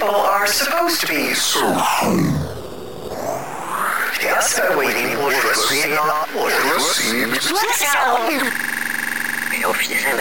people are supposed to be. So Yes, they're waiting. Listening, not listening. listening. Heel vies zijn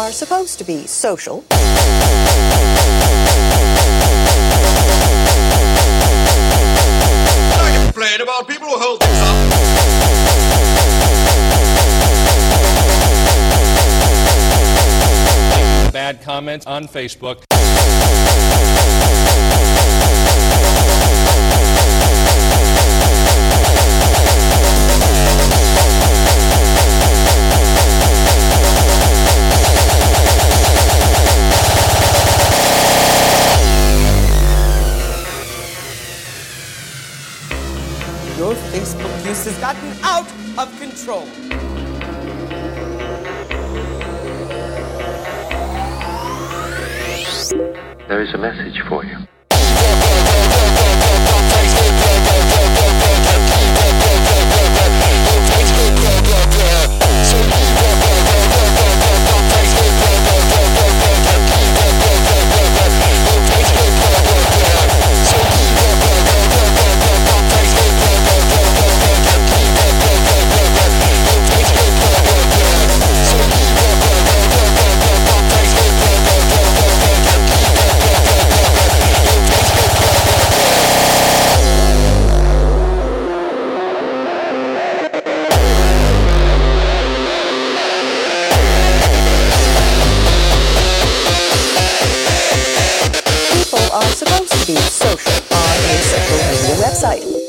are supposed to be social. I can complain about people who hold things up. bad comments on Facebook. Your Facebook use has gotten out of control. There is a message for you. Website.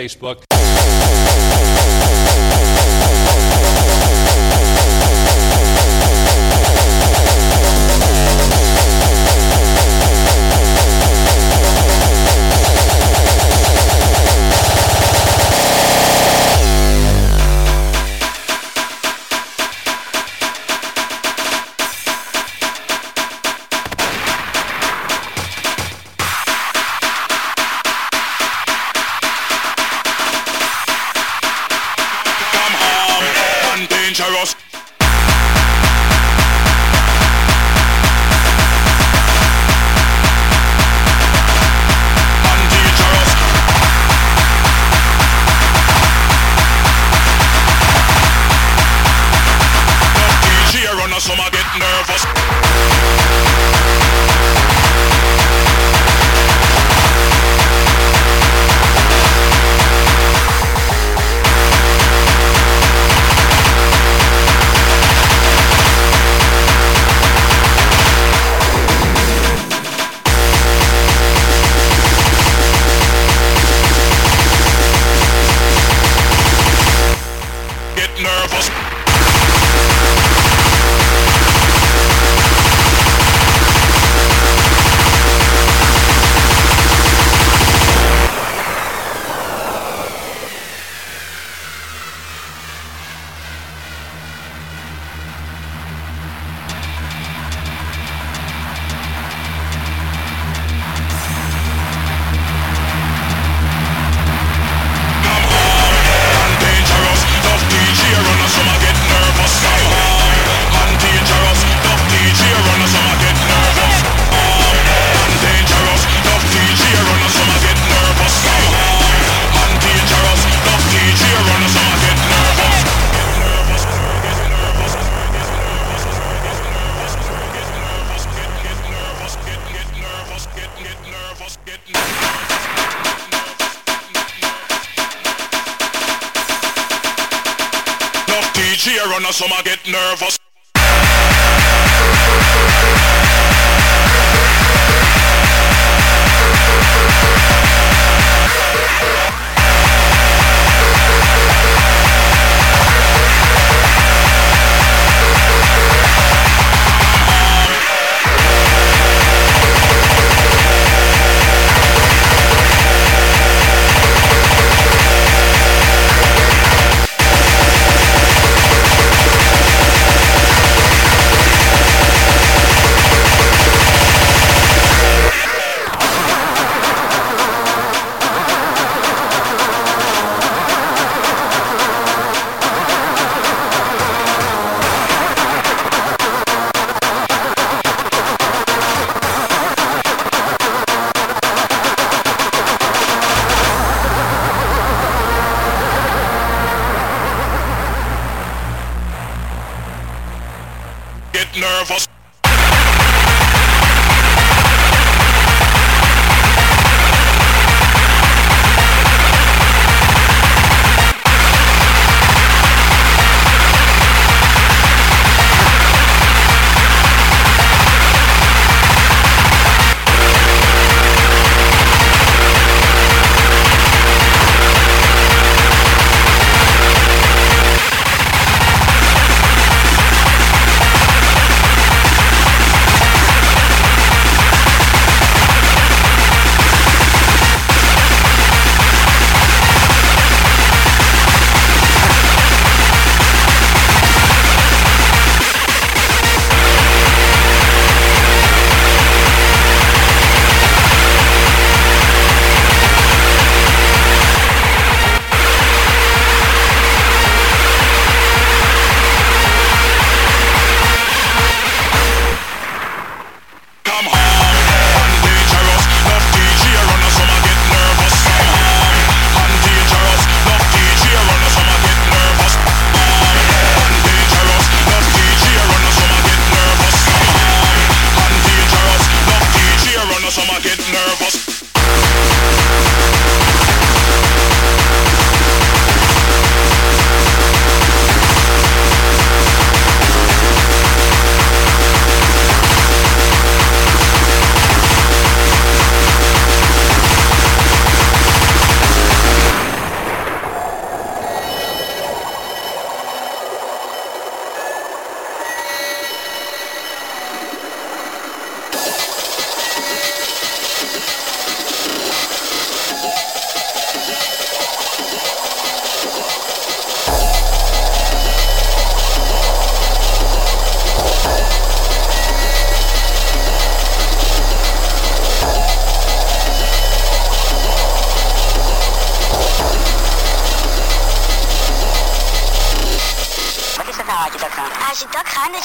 Facebook. Nervous.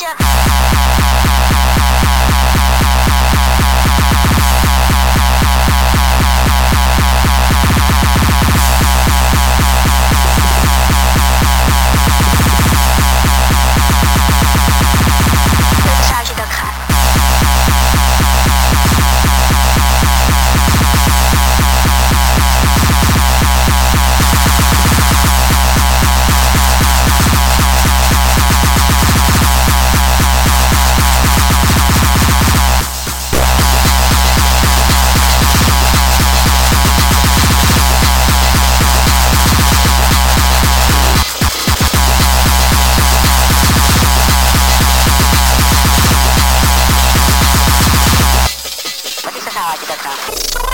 you. 味だった。